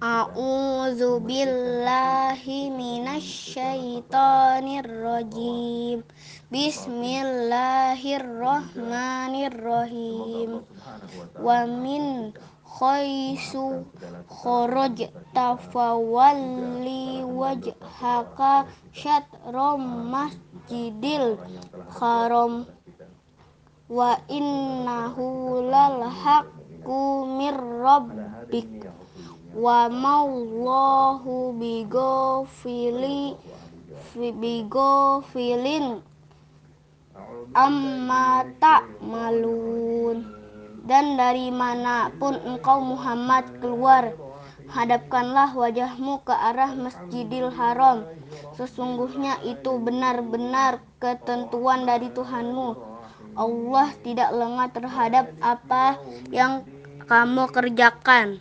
A'udzu billahi minasyaitonir rajim. Bismillahirrahmanirrahim. Wa min khaisu kharajta fawalli wajhaka syatram masjidil haram wa innahu lal haqqu mir rabbik wa mallahu bighafili bighafilin amma ta'malun. Dan dari mana pun engkau Muhammad keluar hadapkanlah wajahmu ke arah Masjidil Haram. Sesungguhnya itu benar-benar ketentuan dari Tuhanmu. Allah tidak lengah terhadap apa yang kamu kerjakan